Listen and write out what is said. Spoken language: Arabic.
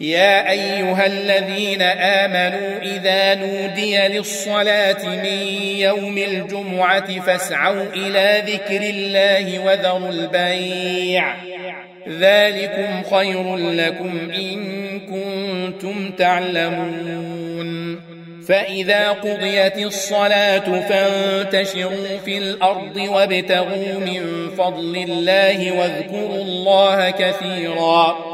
يا أيها الذين آمنوا إذا نودي للصلاة من يوم الجمعة فاسعوا إلى ذكر الله وذروا البيع. ذلكم خير لكم إن كنتم تعلمون. فإذا قضيت الصلاة فانتشروا في الأرض وابتغوا من فضل الله واذكروا الله كثيرا.